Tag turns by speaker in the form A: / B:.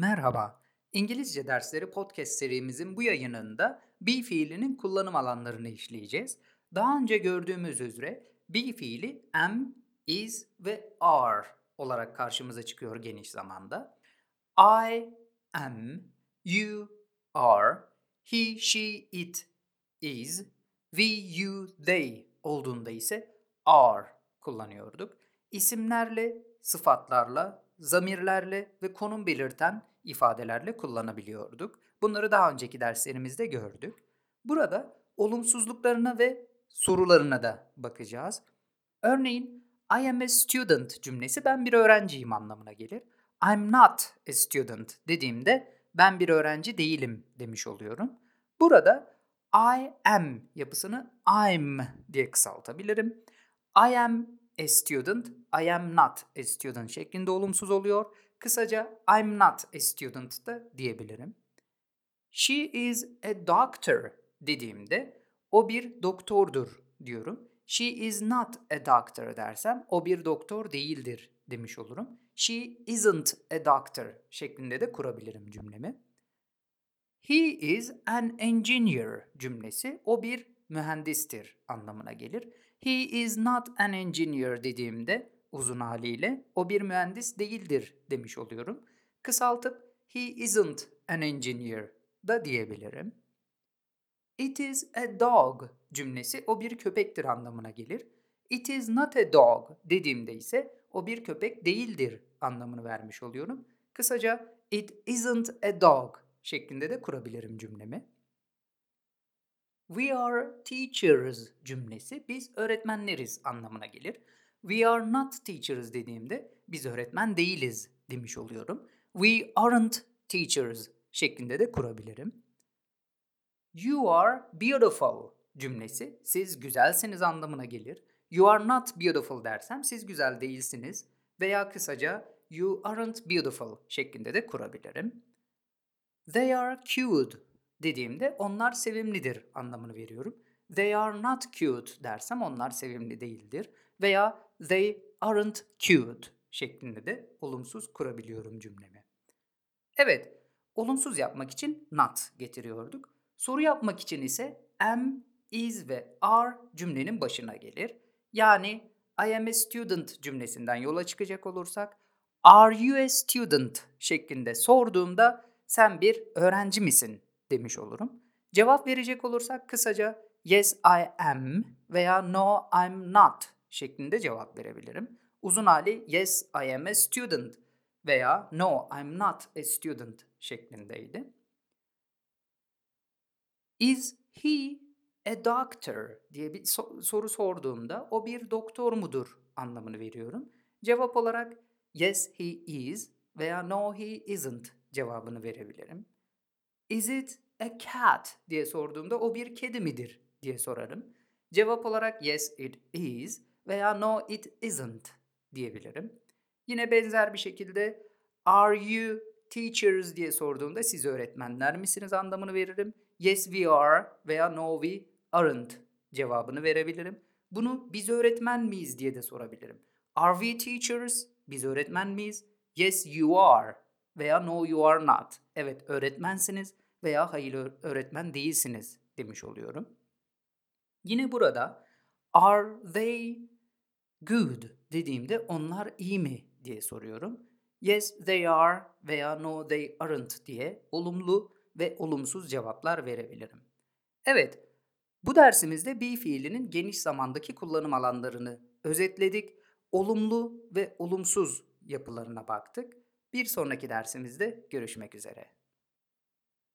A: Merhaba. İngilizce dersleri podcast serimizin bu yayınında be fiilinin kullanım alanlarını işleyeceğiz. Daha önce gördüğümüz üzere be fiili am, is ve are olarak karşımıza çıkıyor geniş zamanda. I am, you are, he, she, it is, we, you, they olduğunda ise are kullanıyorduk. İsimlerle, sıfatlarla, zamirlerle ve konum belirten ifadelerle kullanabiliyorduk. Bunları daha önceki derslerimizde gördük. Burada olumsuzluklarına ve sorularına da bakacağız. Örneğin I am a student cümlesi ben bir öğrenciyim anlamına gelir. I'm not a student dediğimde ben bir öğrenci değilim demiş oluyorum. Burada I am yapısını I'm diye kısaltabilirim. I am a student, I am not a student şeklinde olumsuz oluyor. Kısaca I'm not a student da diyebilirim. She is a doctor dediğimde o bir doktordur diyorum. She is not a doctor dersem o bir doktor değildir demiş olurum. She isn't a doctor şeklinde de kurabilirim cümlemi. He is an engineer cümlesi o bir mühendistir anlamına gelir. He is not an engineer dediğimde uzun haliyle o bir mühendis değildir demiş oluyorum. Kısaltıp he isn't an engineer da diyebilirim. It is a dog cümlesi o bir köpektir anlamına gelir. It is not a dog dediğimde ise o bir köpek değildir anlamını vermiş oluyorum. Kısaca it isn't a dog şeklinde de kurabilirim cümlemi. We are teachers cümlesi biz öğretmenleriz anlamına gelir. We are not teachers dediğimde biz öğretmen değiliz demiş oluyorum. We aren't teachers şeklinde de kurabilirim. You are beautiful cümlesi siz güzelsiniz anlamına gelir. You are not beautiful dersem siz güzel değilsiniz veya kısaca you aren't beautiful şeklinde de kurabilirim. They are cute dediğimde onlar sevimlidir anlamını veriyorum. They are not cute dersem onlar sevimli değildir veya they aren't cute şeklinde de olumsuz kurabiliyorum cümlemi. Evet, olumsuz yapmak için not getiriyorduk. Soru yapmak için ise am, is ve are cümlenin başına gelir. Yani I am a student cümlesinden yola çıkacak olursak Are you a student şeklinde sorduğumda sen bir öğrenci misin demiş olurum. Cevap verecek olursak kısaca yes I am veya no I'm not şeklinde cevap verebilirim. Uzun hali yes I am a student veya no I'm not a student şeklindeydi. Is he a doctor diye bir so- soru sorduğumda o bir doktor mudur anlamını veriyorum. Cevap olarak yes he is veya no he isn't cevabını verebilirim. Is it a cat diye sorduğumda o bir kedi midir diye sorarım. Cevap olarak yes it is veya no it isn't diyebilirim. Yine benzer bir şekilde are you teachers diye sorduğumda siz öğretmenler misiniz anlamını veririm. Yes we are veya no we aren't cevabını verebilirim. Bunu biz öğretmen miyiz diye de sorabilirim. Are we teachers? Biz öğretmen miyiz? Yes you are veya no you are not. Evet öğretmensiniz veya hayır öğretmen değilsiniz demiş oluyorum. Yine burada are they good dediğimde onlar iyi mi diye soruyorum. Yes they are veya no they aren't diye olumlu ve olumsuz cevaplar verebilirim. Evet, bu dersimizde be fiilinin geniş zamandaki kullanım alanlarını özetledik. Olumlu ve olumsuz yapılarına baktık. Bir sonraki dersimizde görüşmek üzere.